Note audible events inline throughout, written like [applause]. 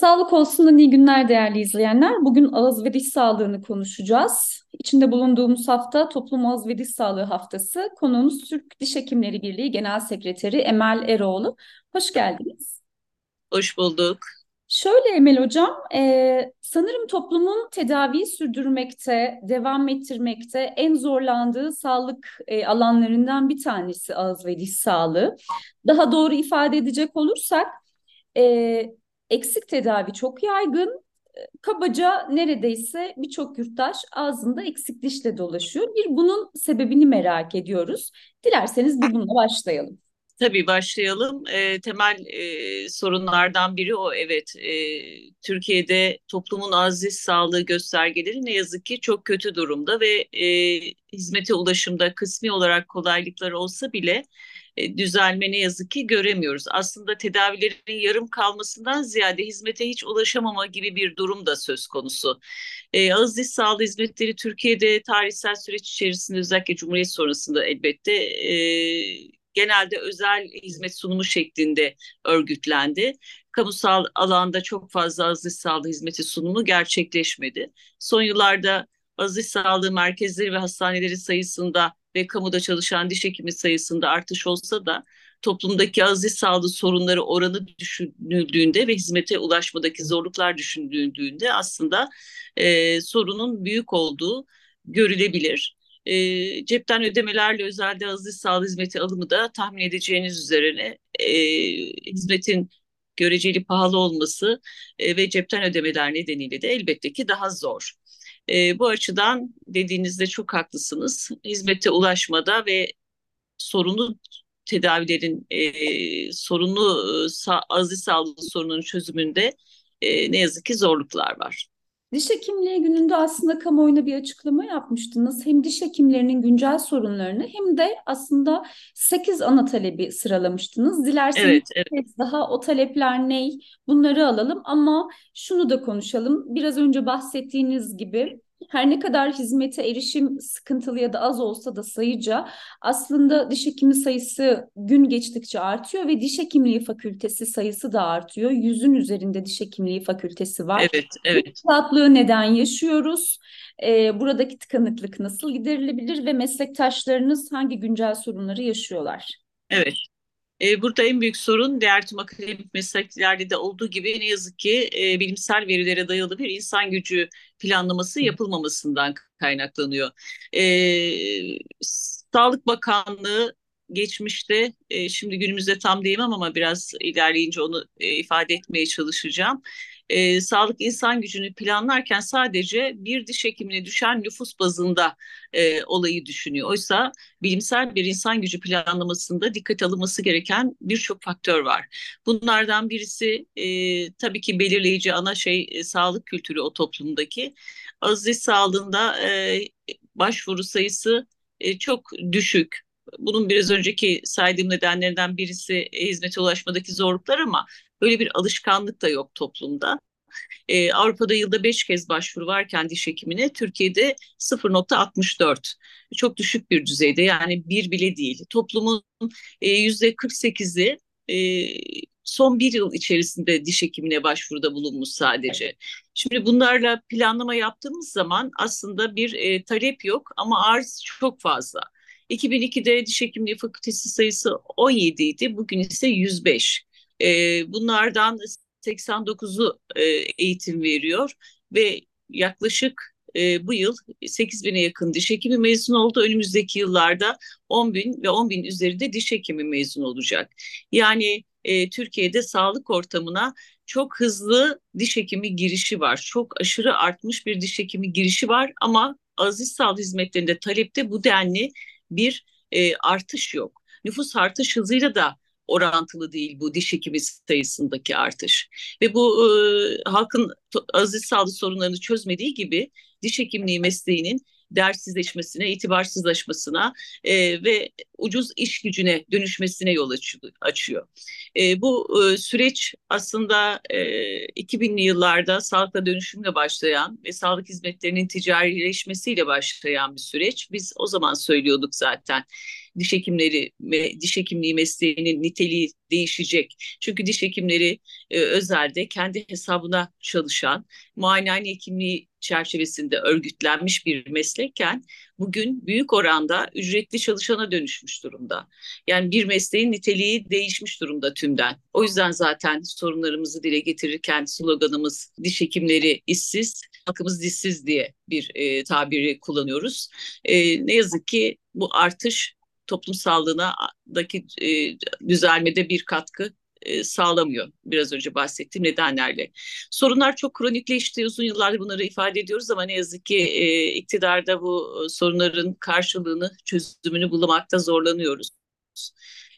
Sağlık olsun iyi günler değerli izleyenler. Bugün ağız ve diş sağlığını konuşacağız. İçinde bulunduğumuz hafta Toplum Ağız ve Diş Sağlığı Haftası. Konuğumuz Türk Diş Hekimleri Birliği Genel Sekreteri Emel Eroğlu. Hoş geldiniz. Hoş bulduk. Şöyle Emel Hocam, e, sanırım toplumun tedaviyi sürdürmekte, devam ettirmekte en zorlandığı sağlık e, alanlarından bir tanesi ağız ve diş sağlığı. Daha doğru ifade edecek olursak, e, eksik tedavi çok yaygın. Kabaca neredeyse birçok yurttaş ağzında eksik dişle dolaşıyor. Bir bunun sebebini merak ediyoruz. Dilerseniz bir bununla başlayalım. Tabii başlayalım. E, temel e, sorunlardan biri o evet. E, Türkiye'de toplumun aziz sağlığı göstergeleri ne yazık ki çok kötü durumda ve e, hizmete ulaşımda kısmi olarak kolaylıklar olsa bile düzelme ne yazık ki göremiyoruz. Aslında tedavilerin yarım kalmasından ziyade hizmete hiç ulaşamama gibi bir durum da söz konusu. E, ağız diş sağlığı hizmetleri Türkiye'de tarihsel süreç içerisinde özellikle Cumhuriyet sonrasında elbette e, genelde özel hizmet sunumu şeklinde örgütlendi. Kamusal alanda çok fazla ağız diş sağlığı hizmeti sunumu gerçekleşmedi. Son yıllarda ağız diş sağlığı merkezleri ve hastaneleri sayısında ve kamuda çalışan diş hekimi sayısında artış olsa da toplumdaki aziz sağlığı sorunları oranı düşünüldüğünde ve hizmete ulaşmadaki zorluklar düşünüldüğünde aslında e, sorunun büyük olduğu görülebilir. E, cepten ödemelerle özelde aziz sağlığı hizmeti alımı da tahmin edeceğiniz üzerine e, hizmetin göreceli pahalı olması e, ve cepten ödemeler nedeniyle de elbette ki daha zor. E, bu açıdan dediğinizde çok haklısınız. Hizmete ulaşmada ve sorunlu tedavilerin e, sorunlu e, sa aziz sağlığı sorununun çözümünde e, ne yazık ki zorluklar var. Diş hekimliği gününde aslında kamuoyuna bir açıklama yapmıştınız. Hem diş hekimlerinin güncel sorunlarını hem de aslında 8 ana talebi sıralamıştınız. Dilerseniz evet, evet. daha o talepler ne? Bunları alalım ama şunu da konuşalım. Biraz önce bahsettiğiniz gibi her ne kadar hizmete erişim sıkıntılı ya da az olsa da sayıca aslında diş hekimi sayısı gün geçtikçe artıyor ve diş hekimliği fakültesi sayısı da artıyor. Yüzün üzerinde diş hekimliği fakültesi var. Evet, evet. Rahatlığı neden yaşıyoruz? Ee, buradaki tıkanıklık nasıl giderilebilir ve meslektaşlarınız hangi güncel sorunları yaşıyorlar? Evet, e, burada en büyük sorun diğer tüm akademik mesleklerde de olduğu gibi ne yazık ki e, bilimsel verilere dayalı bir insan gücü planlaması yapılmamasından kaynaklanıyor. E, Sağlık Bakanlığı geçmişte, e, şimdi günümüzde tam diyemem ama biraz ilerleyince onu e, ifade etmeye çalışacağım e, sağlık insan gücünü planlarken sadece bir diş hekimine düşen nüfus bazında e, olayı düşünüyor. Oysa bilimsel bir insan gücü planlamasında dikkat alınması gereken birçok faktör var. Bunlardan birisi e, tabii ki belirleyici ana şey e, sağlık kültürü o toplumdaki. Aziz sağlığında e, başvuru sayısı e, çok düşük bunun biraz önceki saydığım nedenlerinden birisi e, hizmete ulaşmadaki zorluklar ama Böyle bir alışkanlık da yok toplumda. Ee, Avrupa'da yılda 5 kez başvuru varken diş hekimine Türkiye'de 0.64 çok düşük bir düzeyde yani bir bile değil. Toplumun e, yüzde 48'i e, son bir yıl içerisinde diş hekimine başvuruda bulunmuş sadece. Şimdi bunlarla planlama yaptığımız zaman aslında bir e, talep yok ama arz çok fazla. 2002'de diş hekimliği fakültesi sayısı 17 idi, bugün ise 105. E, bunlardan 89'u e, eğitim veriyor ve yaklaşık e, bu yıl 8 bine yakın diş hekimi mezun oldu. Önümüzdeki yıllarda 10 bin ve 10 bin üzerinde diş hekimi mezun olacak. Yani e, Türkiye'de sağlık ortamına çok hızlı diş hekimi girişi var. Çok aşırı artmış bir diş hekimi girişi var ama aziz sağlık hizmetlerinde talepte bu denli bir e, artış yok. Nüfus artış hızıyla da orantılı değil bu diş hekimi sayısındaki artış. Ve bu e, halkın aziz sağlık sorunlarını çözmediği gibi diş hekimliği mesleğinin dersizleşmesine, itibarsızlaşmasına e, ve ucuz iş gücüne dönüşmesine yol açıyor. E, bu e, süreç aslında e, 2000'li yıllarda sağlıkla dönüşümle başlayan ve sağlık hizmetlerinin ticarileşmesiyle başlayan bir süreç. Biz o zaman söylüyorduk zaten diş hekimleri ve diş hekimliği mesleğinin niteliği değişecek. Çünkü diş hekimleri e, özelde kendi hesabına çalışan, muayenehane hekimliği çerçevesinde örgütlenmiş bir meslekken bugün büyük oranda ücretli çalışana dönüşmüş durumda. Yani bir mesleğin niteliği değişmiş durumda tümden. O yüzden zaten sorunlarımızı dile getirirken sloganımız diş hekimleri işsiz, halkımız dişsiz diye bir e, tabiri kullanıyoruz. E, ne yazık ki bu artış toplum sağlığındaki e, düzelmede bir katkı e, sağlamıyor. Biraz önce bahsettiğim nedenlerle. Sorunlar çok kronikleşti. Uzun yıllardır bunları ifade ediyoruz ama ne yazık ki e, iktidarda bu sorunların karşılığını, çözümünü bulmakta zorlanıyoruz.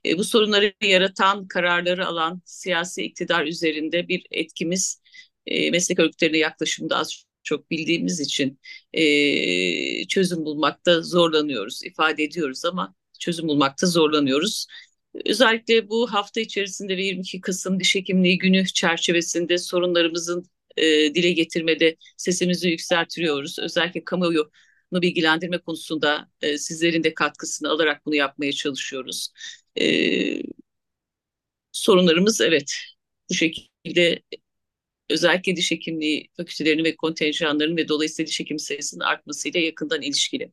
E, bu sorunları yaratan, kararları alan siyasi iktidar üzerinde bir etkimiz e, meslek örgütlerine yaklaşımda az çok bildiğimiz için e, çözüm bulmakta zorlanıyoruz, ifade ediyoruz ama çözüm bulmakta zorlanıyoruz. Özellikle bu hafta içerisinde ve 22 Kasım Diş Hekimliği Günü çerçevesinde sorunlarımızın e, dile getirmede sesimizi yükseltiyoruz. Özellikle kamuoyu bilgilendirme konusunda e, sizlerin de katkısını alarak bunu yapmaya çalışıyoruz. E, sorunlarımız evet bu şekilde özellikle diş hekimliği fakültelerinin ve kontenjanlarının ve dolayısıyla diş hekim sayısının artmasıyla yakından ilişkili.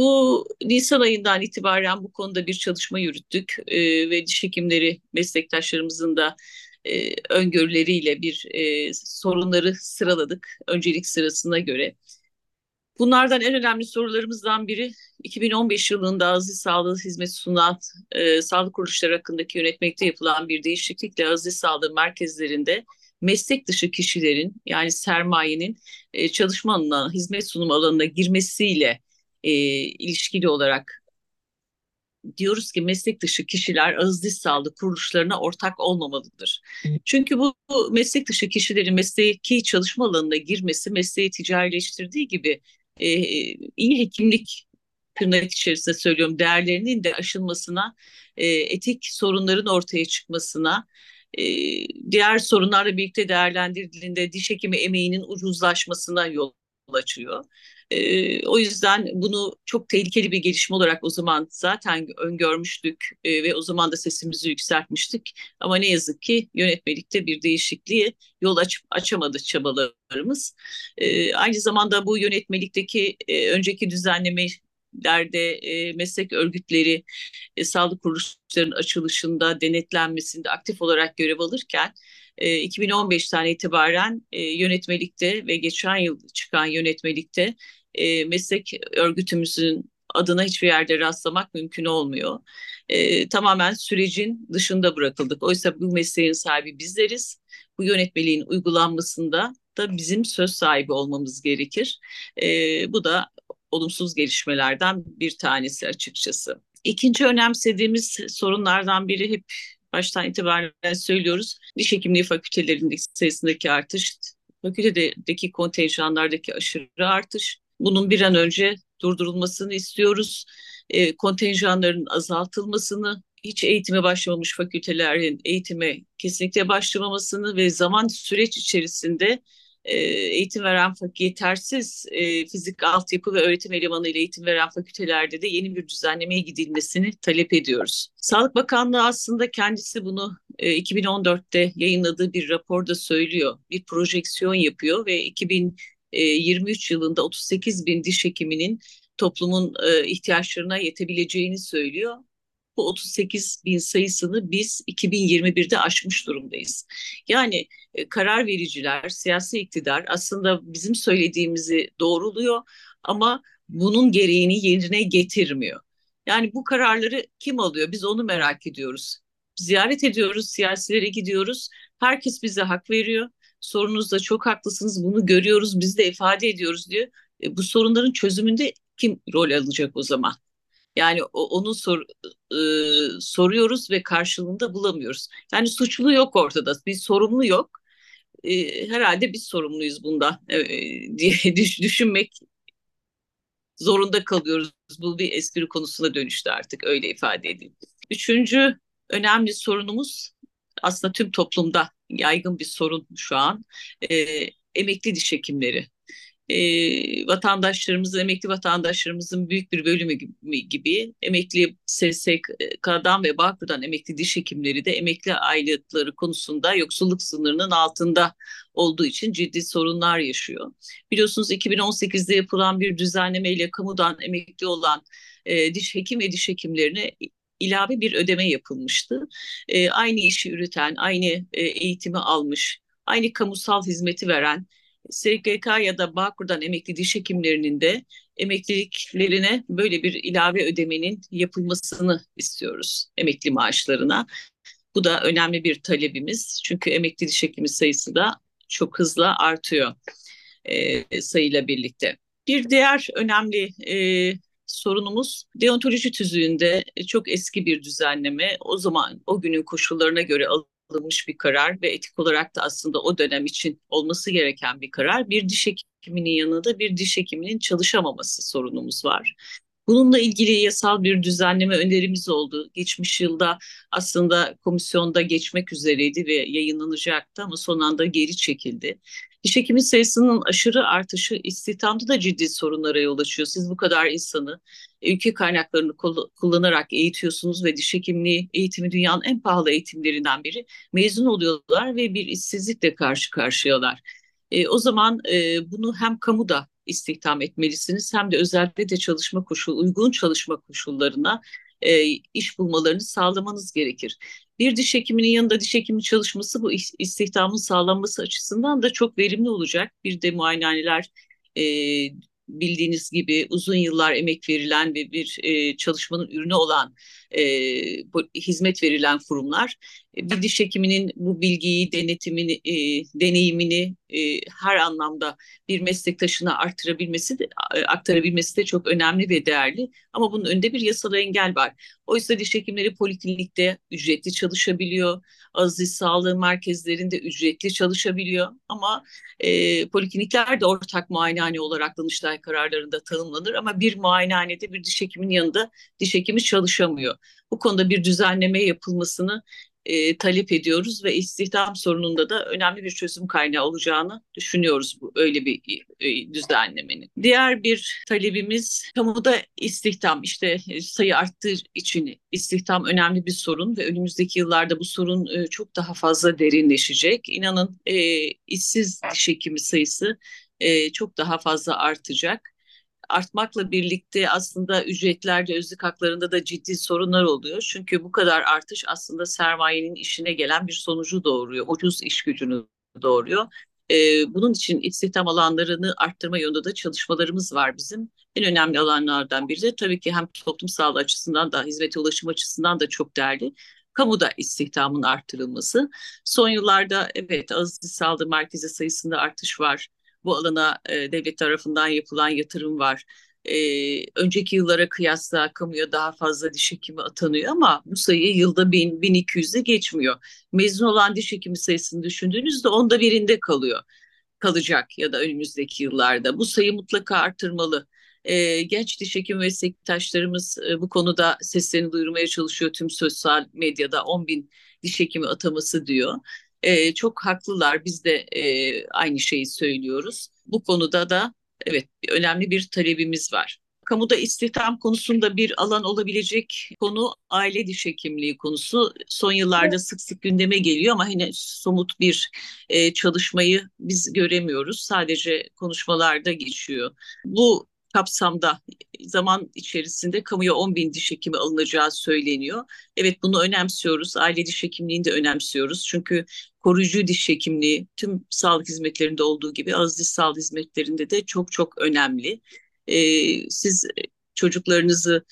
Bu Nisan ayından itibaren bu konuda bir çalışma yürüttük e, ve diş hekimleri meslektaşlarımızın da e, öngörüleriyle bir e, sorunları sıraladık öncelik sırasına göre. Bunlardan en önemli sorularımızdan biri 2015 yılında aziz sağlığı hizmeti sunan e, sağlık kuruluşları hakkındaki yönetmekte yapılan bir değişiklikle aziz sağlığı merkezlerinde meslek dışı kişilerin yani sermayenin e, çalışma alanına, hizmet sunum alanına girmesiyle e, ilişkili olarak diyoruz ki meslek dışı kişiler ağız diş sağlığı kuruluşlarına ortak olmamalıdır. Çünkü bu, bu meslek dışı kişilerin mesleki çalışma alanına girmesi mesleği ticarileştirdiği gibi e, iyi hekimlik tırnak içerisinde söylüyorum değerlerinin de aşılmasına, e, etik sorunların ortaya çıkmasına, e, diğer sorunlarla birlikte değerlendirildiğinde diş hekimi emeğinin ucuzlaşmasına yol açıyor. O yüzden bunu çok tehlikeli bir gelişme olarak o zaman zaten öngörmüştük e, ve o zaman da sesimizi yükseltmiştik. Ama ne yazık ki yönetmelikte bir değişikliğe yol aç, açamadı çabalarımız. E, aynı zamanda bu yönetmelikteki e, önceki düzenleme derde e, meslek örgütleri e, sağlık kuruluşlarının açılışında denetlenmesinde aktif olarak görev alırken e, 2015 tane itibaren e, yönetmelikte ve geçen yıl çıkan yönetmelikte e, meslek örgütümüzün adına hiçbir yerde rastlamak mümkün olmuyor. E, tamamen sürecin dışında bırakıldık. Oysa bu mesleğin sahibi bizleriz. Bu yönetmeliğin uygulanmasında da bizim söz sahibi olmamız gerekir. E, bu da olumsuz gelişmelerden bir tanesi açıkçası. İkinci önemsediğimiz sorunlardan biri hep baştan itibaren söylüyoruz. Diş hekimliği fakültelerindeki sayısındaki artış, fakültedeki kontenjanlardaki aşırı artış. Bunun bir an önce durdurulmasını istiyoruz. E, kontenjanların azaltılmasını, hiç eğitime başlamamış fakültelerin eğitime kesinlikle başlamamasını ve zaman süreç içerisinde e, eğitim veren yetersiz e, fizik altyapı ve öğretim elemanı ile eğitim veren fakültelerde de yeni bir düzenlemeye gidilmesini talep ediyoruz. Sağlık Bakanlığı aslında kendisi bunu e, 2014'te yayınladığı bir raporda söylüyor. Bir projeksiyon yapıyor ve 2023 yılında 38 bin diş hekiminin toplumun e, ihtiyaçlarına yetebileceğini söylüyor bu 38 bin sayısını biz 2021'de aşmış durumdayız. Yani e, karar vericiler, siyasi iktidar aslında bizim söylediğimizi doğruluyor ama bunun gereğini yerine getirmiyor. Yani bu kararları kim alıyor? Biz onu merak ediyoruz. Ziyaret ediyoruz, siyasilere gidiyoruz. Herkes bize hak veriyor. Sorunuzda çok haklısınız, bunu görüyoruz, biz de ifade ediyoruz diyor. E, bu sorunların çözümünde kim rol alacak o zaman? Yani onu sor, e, soruyoruz ve karşılığında bulamıyoruz. Yani suçlu yok ortada, bir sorumlu yok. E, herhalde biz sorumluyuz bunda e, diye [laughs] düşünmek zorunda kalıyoruz. Bu bir espri konusuna dönüştü artık öyle ifade edeyim. Üçüncü önemli sorunumuz aslında tüm toplumda yaygın bir sorun şu an. E, emekli diş hekimleri. e, vatandaşlarımızın, emekli vatandaşlarımızın büyük bir bölümü gibi, gibi emekli SSK'dan ve Bağkur'dan emekli diş hekimleri de emekli aylıkları konusunda yoksulluk sınırının altında olduğu için ciddi sorunlar yaşıyor. Biliyorsunuz 2018'de yapılan bir düzenlemeyle kamudan emekli olan e, diş hekim ve diş hekimlerine ilave bir ödeme yapılmıştı. E, aynı işi üreten, aynı e, eğitimi almış, aynı kamusal hizmeti veren SGK ya da Bağkur'dan emekli diş hekimlerinin de emekliliklerine böyle bir ilave ödemenin yapılmasını istiyoruz emekli maaşlarına. Bu da önemli bir talebimiz. Çünkü emekli diş hekimi sayısı da çok hızlı artıyor e, sayıyla birlikte. Bir diğer önemli e, sorunumuz deontoloji tüzüğünde çok eski bir düzenleme. O zaman o günün koşullarına göre alınmış bir karar ve etik olarak da aslında o dönem için olması gereken bir karar. Bir diş hekiminin yanında bir diş hekiminin çalışamaması sorunumuz var. Bununla ilgili yasal bir düzenleme önerimiz oldu. Geçmiş yılda aslında komisyonda geçmek üzereydi ve yayınlanacaktı ama son anda geri çekildi. Diş hekimi sayısının aşırı artışı istihdamda da ciddi sorunlara yol açıyor. Siz bu kadar insanı ülke kaynaklarını kullanarak eğitiyorsunuz ve diş hekimliği eğitimi dünyanın en pahalı eğitimlerinden biri. Mezun oluyorlar ve bir işsizlikle karşı karşıyalar. E, o zaman e, bunu hem kamuda istihdam etmelisiniz hem de özellikle de çalışma koşul, uygun çalışma koşullarına e, iş bulmalarını sağlamanız gerekir. Bir diş hekiminin yanında diş hekimi çalışması bu istihdamın sağlanması açısından da çok verimli olacak. Bir de muayenehaneler e, bildiğiniz gibi uzun yıllar emek verilen ve bir e, çalışmanın ürünü olan e, bu, hizmet verilen kurumlar bir diş hekiminin bu bilgiyi, denetimini, e, deneyimini e, her anlamda bir meslektaşına arttırabilmesi de, aktarabilmesi de çok önemli ve değerli. Ama bunun önünde bir yasal engel var. Oysa diş hekimleri poliklinikte ücretli çalışabiliyor. Aziz sağlığı merkezlerinde ücretli çalışabiliyor. Ama e, poliklinikler de ortak muayenehane olarak Danıştay kararlarında tanımlanır. Ama bir muayenehanede bir diş hekiminin yanında diş hekimi çalışamıyor. Bu konuda bir düzenleme yapılmasını e, talep ediyoruz ve istihdam sorununda da önemli bir çözüm kaynağı olacağını düşünüyoruz bu öyle bir e, düzenlemenin. Diğer bir talebimiz kamuda istihdam işte e, sayı arttığı için istihdam önemli bir sorun ve önümüzdeki yıllarda bu sorun e, çok daha fazla derinleşecek. İnanın e, işsiz diş hekimi sayısı e, çok daha fazla artacak artmakla birlikte aslında ücretlerde, özlük haklarında da ciddi sorunlar oluyor. Çünkü bu kadar artış aslında sermayenin işine gelen bir sonucu doğuruyor. Ucuz iş gücünü doğuruyor. Ee, bunun için istihdam alanlarını arttırma yolunda da çalışmalarımız var bizim. En önemli alanlardan biri de tabii ki hem toplum sağlığı açısından da hizmete ulaşım açısından da çok değerli. Kamuda istihdamın arttırılması. Son yıllarda evet aziz sağlığı merkezi sayısında artış var bu alana e, devlet tarafından yapılan yatırım var. E, önceki yıllara kıyasla kamuya daha fazla diş hekimi atanıyor ama bu sayı yılda 1000, 1200'e geçmiyor. Mezun olan diş hekimi sayısını düşündüğünüzde onda birinde kalıyor. Kalacak ya da önümüzdeki yıllarda. Bu sayı mutlaka artırmalı. E, genç diş hekim meslektaşlarımız e, bu konuda seslerini duyurmaya çalışıyor. Tüm sosyal medyada 10 bin diş hekimi ataması diyor. E, çok haklılar. Biz de e, aynı şeyi söylüyoruz. Bu konuda da evet önemli bir talebimiz var. Kamuda istihdam konusunda bir alan olabilecek konu aile diş hekimliği konusu. Son yıllarda sık sık gündeme geliyor ama yine somut bir e, çalışmayı biz göremiyoruz. Sadece konuşmalarda geçiyor. Bu kapsamda zaman içerisinde kamuya 10 bin diş hekimi alınacağı söyleniyor. Evet bunu önemsiyoruz. Aile diş hekimliğini de önemsiyoruz. Çünkü koruyucu diş hekimliği tüm sağlık hizmetlerinde olduğu gibi az diş sağlık hizmetlerinde de çok çok önemli. Ee, siz çocuklarınızı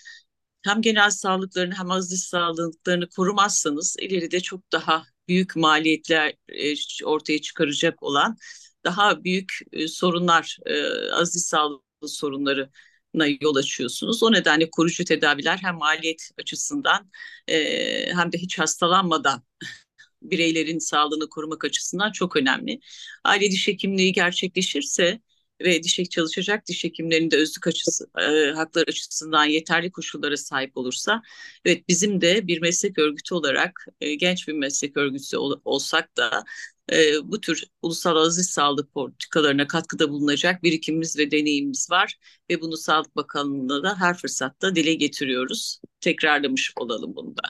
hem genel sağlıklarını hem az diş sağlıklarını korumazsanız ileride çok daha büyük maliyetler e, ortaya çıkaracak olan daha büyük e, sorunlar e, az diş sağlığı sorunlarına yol açıyorsunuz. O nedenle koruyucu tedaviler hem maliyet açısından e, hem de hiç hastalanmadan bireylerin sağlığını korumak açısından çok önemli. Aile diş hekimliği gerçekleşirse ve diş çalışacak diş hekimlerinin de özlük açısı, e, hakları açısından yeterli koşullara sahip olursa, evet bizim de bir meslek örgütü olarak e, genç bir meslek örgütü ol, olsak da e, bu tür ulusal aziz sağlık politikalarına katkıda bulunacak birikimimiz ve deneyimimiz var ve bunu Sağlık Bakanlığı'na da her fırsatta dile getiriyoruz. Tekrarlamış olalım bunu da.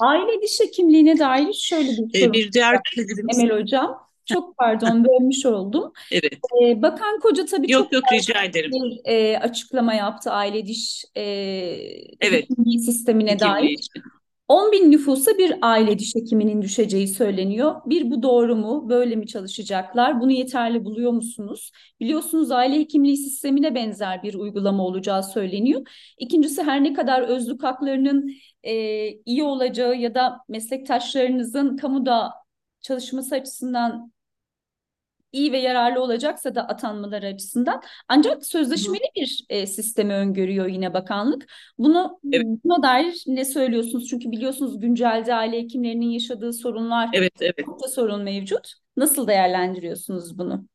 Aile diş hekimliğine dair şöyle bir soru. E, bir diğer Emel Hocam. Çok pardon [laughs] bölmüş oldum. Evet. Ee, Bakan Koca tabii yok, çok yok, rica ederim. bir e, açıklama yaptı aile diş e, evet. sistemine dair. Için. 10 bin nüfusa bir aile diş hekiminin düşeceği söyleniyor. Bir bu doğru mu? Böyle mi çalışacaklar? Bunu yeterli buluyor musunuz? Biliyorsunuz aile hekimliği sistemine benzer bir uygulama olacağı söyleniyor. İkincisi her ne kadar özlük haklarının e, iyi olacağı ya da meslektaşlarınızın kamuda çalışması açısından iyi ve yararlı olacaksa da atanmaları açısından ancak sözleşmeli bir e, sistemi öngörüyor yine bakanlık. Bunu evet. buna dair ne söylüyorsunuz? Çünkü biliyorsunuz güncelde aile hekimlerinin yaşadığı sorunlar evet, evet. sorun mevcut. Nasıl değerlendiriyorsunuz bunu?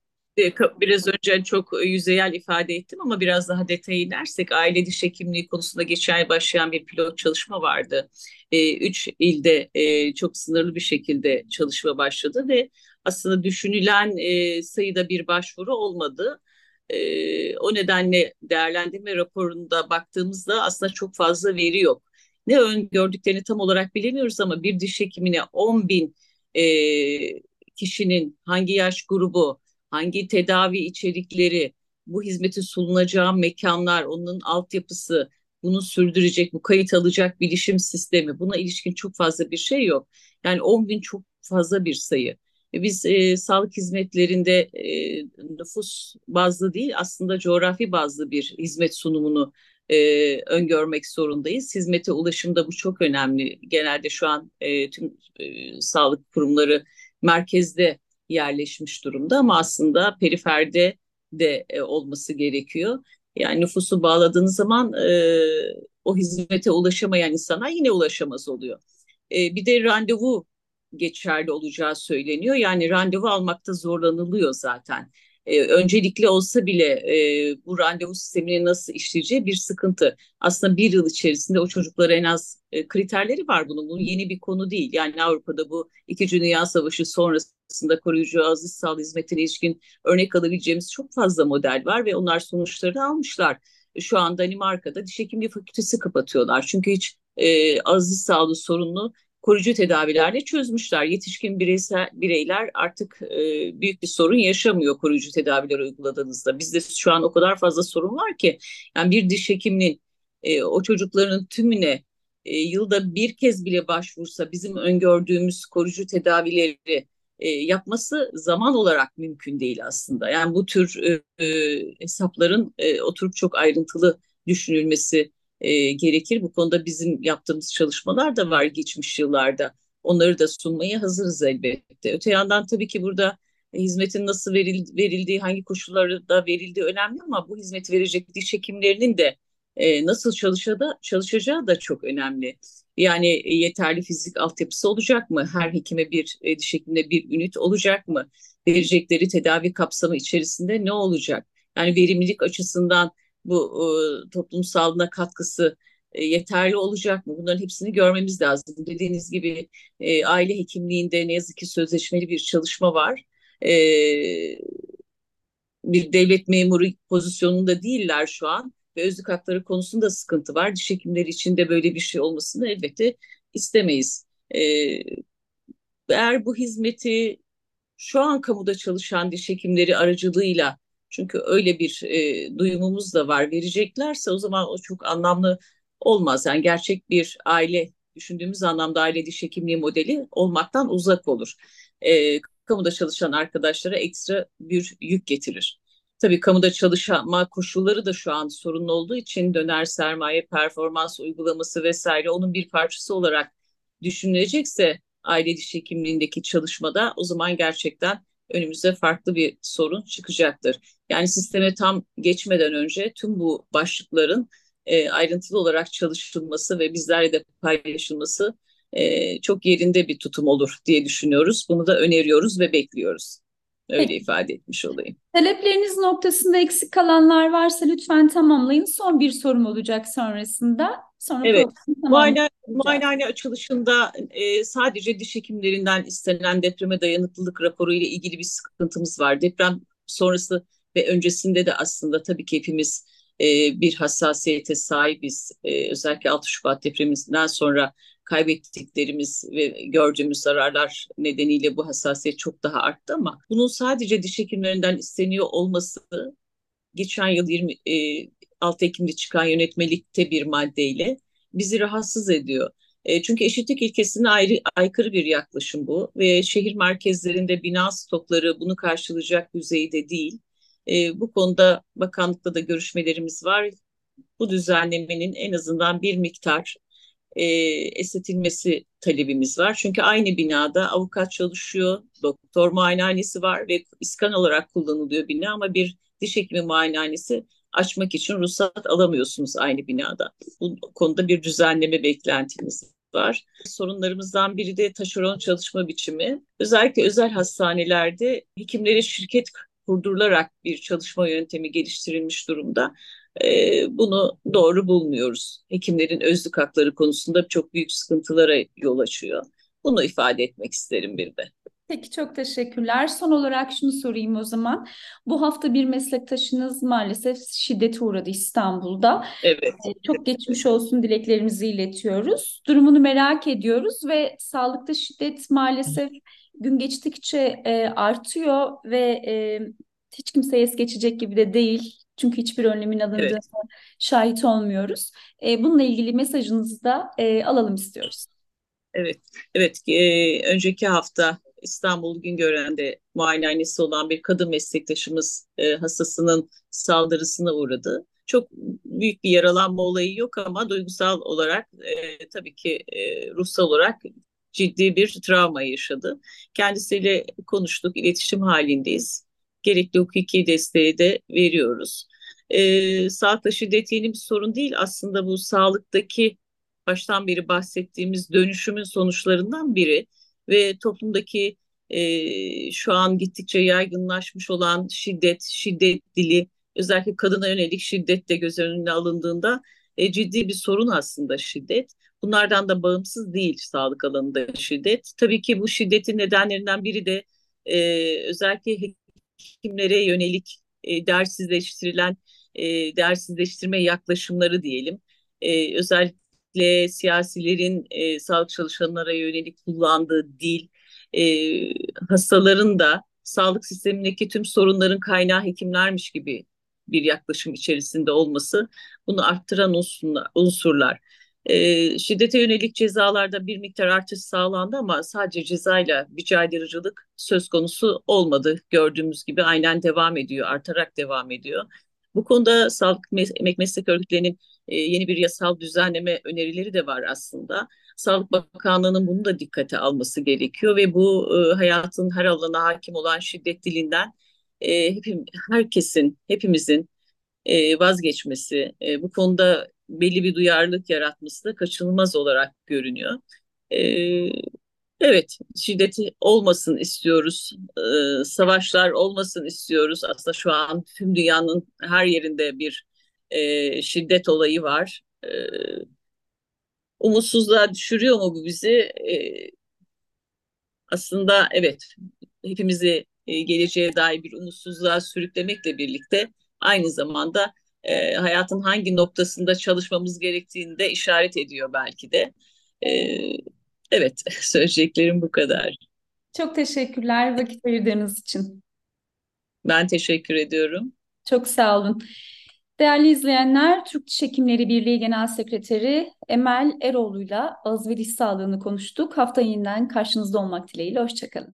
biraz önce çok yüzeyel ifade ettim ama biraz daha detaya inersek aile diş hekimliği konusunda geçen ay başlayan bir pilot çalışma vardı. E, üç ilde e, çok sınırlı bir şekilde çalışma başladı ve aslında düşünülen e, sayıda bir başvuru olmadı. E, o nedenle değerlendirme raporunda baktığımızda aslında çok fazla veri yok. Ne öngördüklerini tam olarak bilemiyoruz ama bir diş hekimine 10 bin e, kişinin hangi yaş grubu, hangi tedavi içerikleri, bu hizmeti sununacağı mekanlar, onun altyapısı, bunu sürdürecek, bu kayıt alacak bilişim sistemi, buna ilişkin çok fazla bir şey yok. Yani 10 bin çok fazla bir sayı. E, biz e, sağlık hizmetlerinde e, nüfus bazlı değil aslında coğrafi bazlı bir hizmet sunumunu e, öngörmek zorundayız. Hizmete ulaşımda bu çok önemli. Genelde şu an e, tüm e, sağlık kurumları merkezde yerleşmiş durumda ama aslında periferde de e, olması gerekiyor. Yani nüfusu bağladığınız zaman e, o hizmete ulaşamayan insana yine ulaşamaz oluyor. E, bir de randevu geçerli olacağı söyleniyor. Yani randevu almakta zorlanılıyor zaten. E, öncelikli olsa bile e, bu randevu sistemini nasıl işleyeceği bir sıkıntı. Aslında bir yıl içerisinde o çocuklara en az e, kriterleri var bunun. Bu yeni bir konu değil. Yani Avrupa'da bu İkinci Dünya Savaşı sonrasında koruyucu aziz sağlık hizmetine ilişkin örnek alabileceğimiz çok fazla model var ve onlar sonuçları almışlar. Şu an Danimarka'da diş hekimliği fakültesi kapatıyorlar. Çünkü hiç e, aziz sağlığı sorununu koruyucu tedavilerle çözmüşler. Yetişkin bireysel, bireyler artık e, büyük bir sorun yaşamıyor koruyucu tedaviler uyguladığınızda. Bizde şu an o kadar fazla sorun var ki yani bir diş hekiminin e, o çocukların tümüne e, yılda bir kez bile başvursa bizim öngördüğümüz koruyucu tedavileri e, yapması zaman olarak mümkün değil aslında. Yani bu tür e, e, hesapların e, oturup çok ayrıntılı düşünülmesi e, gerekir. Bu konuda bizim yaptığımız çalışmalar da var geçmiş yıllarda. Onları da sunmaya hazırız elbette. Öte yandan tabii ki burada hizmetin nasıl verildiği, hangi koşullarda verildiği önemli ama bu hizmet verecek diş hekimlerinin de e, nasıl çalışacağı, çalışacağı da çok önemli. Yani yeterli fizik altyapısı olacak mı? Her hekime bir e, diş hekimine bir ünit olacak mı? Verecekleri tedavi kapsamı içerisinde ne olacak? Yani verimlilik açısından bu e, toplum sağlığına katkısı e, yeterli olacak mı? Bunların hepsini görmemiz lazım. Dediğiniz gibi e, aile hekimliğinde ne yazık ki sözleşmeli bir çalışma var. E, bir devlet memuru pozisyonunda değiller şu an ve özlük hakları konusunda sıkıntı var. Diş hekimleri için de böyle bir şey olmasını elbette istemeyiz. E, eğer bu hizmeti şu an kamuda çalışan diş hekimleri aracılığıyla çünkü öyle bir e, duyumumuz da var. Vereceklerse o zaman o çok anlamlı olmaz. Yani gerçek bir aile düşündüğümüz anlamda aile diş hekimliği modeli olmaktan uzak olur. E, kamuda çalışan arkadaşlara ekstra bir yük getirir. Tabii kamuda çalışma koşulları da şu an sorunlu olduğu için döner sermaye performans uygulaması vesaire onun bir parçası olarak düşünülecekse aile diş hekimliğindeki çalışmada o zaman gerçekten önümüze farklı bir sorun çıkacaktır. Yani sisteme tam geçmeden önce tüm bu başlıkların e, ayrıntılı olarak çalışılması ve bizlerle de paylaşılması e, çok yerinde bir tutum olur diye düşünüyoruz. Bunu da öneriyoruz ve bekliyoruz. Öyle Peki. ifade etmiş olayım. Talepleriniz noktasında eksik kalanlar varsa lütfen tamamlayın. Son bir sorum olacak sonrasında. Sonra evet. Muayene, muayenehane açılışında e, sadece diş hekimlerinden istenen depreme dayanıklılık raporu ile ilgili bir sıkıntımız var. Deprem sonrası ve öncesinde de aslında tabii ki hepimiz e, bir hassasiyete sahibiz. E, özellikle 6 Şubat depreminden sonra kaybettiklerimiz ve gördüğümüz zararlar nedeniyle bu hassasiyet çok daha arttı ama bunun sadece diş hekimlerinden isteniyor olması geçen yıl 20 e, 6 Ekim'de çıkan yönetmelikte bir maddeyle bizi rahatsız ediyor. E, çünkü eşitlik ilkesine ayrı, aykırı bir yaklaşım bu ve şehir merkezlerinde bina stokları bunu karşılayacak düzeyde değil. E, bu konuda bakanlıkla da görüşmelerimiz var. Bu düzenlemenin en azından bir miktar e, esnetilmesi talebimiz var. Çünkü aynı binada avukat çalışıyor, doktor muayenehanesi var ve iskan olarak kullanılıyor bina ama bir diş hekimi muayenehanesi açmak için ruhsat alamıyorsunuz aynı binada. Bu konuda bir düzenleme beklentimiz var. Sorunlarımızdan biri de taşeron çalışma biçimi. Özellikle özel hastanelerde hekimlere şirket kurdurularak bir çalışma yöntemi geliştirilmiş durumda. Ee, bunu doğru bulmuyoruz. Hekimlerin özlük hakları konusunda çok büyük sıkıntılara yol açıyor. Bunu ifade etmek isterim bir de. Peki çok teşekkürler. Son olarak şunu sorayım o zaman. Bu hafta bir meslektaşınız maalesef şiddete uğradı İstanbul'da. Evet. Ee, çok geçmiş olsun dileklerimizi iletiyoruz. Durumunu merak ediyoruz ve sağlıkta şiddet maalesef gün geçtikçe e, artıyor ve e, hiç kimse es geçecek gibi de değil. Çünkü hiçbir önlemin alındığına evet. şahit olmuyoruz. E, bununla ilgili mesajınızı da e, alalım istiyoruz. Evet, evet. E, önceki hafta İstanbul Güngören'de muayenehanesi olan bir kadın meslektaşımız e, hastasının saldırısına uğradı. Çok büyük bir yaralanma olayı yok ama duygusal olarak e, tabii ki e, ruhsal olarak ciddi bir travma yaşadı. Kendisiyle konuştuk, iletişim halindeyiz. Gerekli hukuki desteği de veriyoruz. E, sağlıkta şiddet yeni bir sorun değil. Aslında bu sağlıktaki baştan beri bahsettiğimiz dönüşümün sonuçlarından biri ve toplumdaki e, şu an gittikçe yaygınlaşmış olan şiddet, şiddet dili, özellikle kadına yönelik şiddet de göz önüne alındığında e, ciddi bir sorun aslında şiddet. Bunlardan da bağımsız değil sağlık alanında şiddet. Tabii ki bu şiddetin nedenlerinden biri de e, özellikle hekimlere yönelik e, dersizleştirilen e, dersizleştirme yaklaşımları diyelim. E, özellikle özellikle siyasilerin e, sağlık çalışanlara yönelik kullandığı dil, e, hastaların da sağlık sistemindeki tüm sorunların kaynağı hekimlermiş gibi bir yaklaşım içerisinde olması bunu arttıran unsurlar. unsurlar. E, şiddete yönelik cezalarda bir miktar artış sağlandı ama sadece cezayla caydırıcılık söz konusu olmadı. Gördüğümüz gibi aynen devam ediyor, artarak devam ediyor. Bu konuda sağlık emek meslek örgütlerinin e, yeni bir yasal düzenleme önerileri de var aslında. Sağlık Bakanlığı'nın bunu da dikkate alması gerekiyor ve bu e, hayatın her alana hakim olan şiddet dilinden e, hepim, herkesin, hepimizin e, vazgeçmesi, e, bu konuda belli bir duyarlılık yaratması da kaçınılmaz olarak görünüyor. E, evet, şiddeti olmasın istiyoruz, e, savaşlar olmasın istiyoruz. Aslında şu an tüm dünyanın her yerinde bir e, şiddet olayı var. E, umutsuzluğa düşürüyor mu bu bizi? E, aslında evet, hepimizi e, geleceğe dair bir umutsuzluğa sürüklemekle birlikte aynı zamanda e, hayatın hangi noktasında çalışmamız gerektiğini de işaret ediyor belki de. E, evet, [laughs] söyleyeceklerim bu kadar. Çok teşekkürler vakit ayırdığınız için. Ben teşekkür ediyorum. Çok sağ olun. Değerli izleyenler, Türk Diş Hekimleri Birliği Genel Sekreteri Emel Eroğlu'yla ağız ve diş sağlığını konuştuk. Hafta yeniden karşınızda olmak dileğiyle. Hoşçakalın.